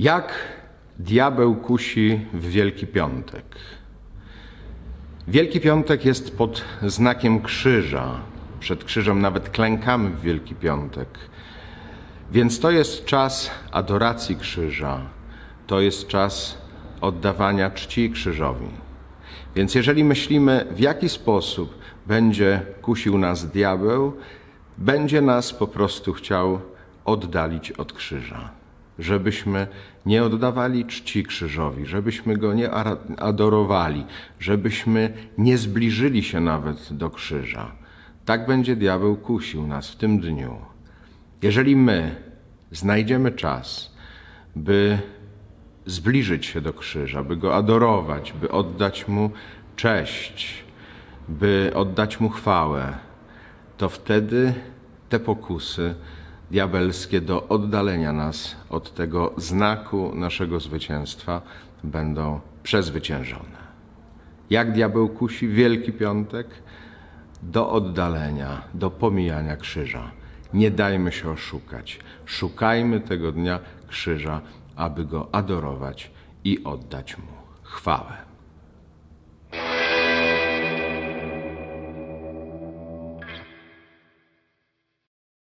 Jak diabeł kusi w Wielki Piątek? Wielki Piątek jest pod znakiem krzyża. Przed krzyżem nawet klękamy w Wielki Piątek. Więc to jest czas adoracji krzyża. To jest czas oddawania czci krzyżowi. Więc jeżeli myślimy, w jaki sposób będzie kusił nas diabeł, będzie nas po prostu chciał oddalić od krzyża żebyśmy nie oddawali czci krzyżowi, żebyśmy go nie adorowali, żebyśmy nie zbliżyli się nawet do krzyża. Tak będzie diabeł kusił nas w tym dniu. Jeżeli my znajdziemy czas, by zbliżyć się do krzyża, by go adorować, by oddać mu cześć, by oddać mu chwałę, to wtedy te pokusy diabelskie do oddalenia nas od tego znaku naszego zwycięstwa będą przezwyciężone. Jak diabeł kusi Wielki Piątek? Do oddalenia, do pomijania krzyża. Nie dajmy się oszukać. Szukajmy tego dnia krzyża, aby go adorować i oddać mu chwałę.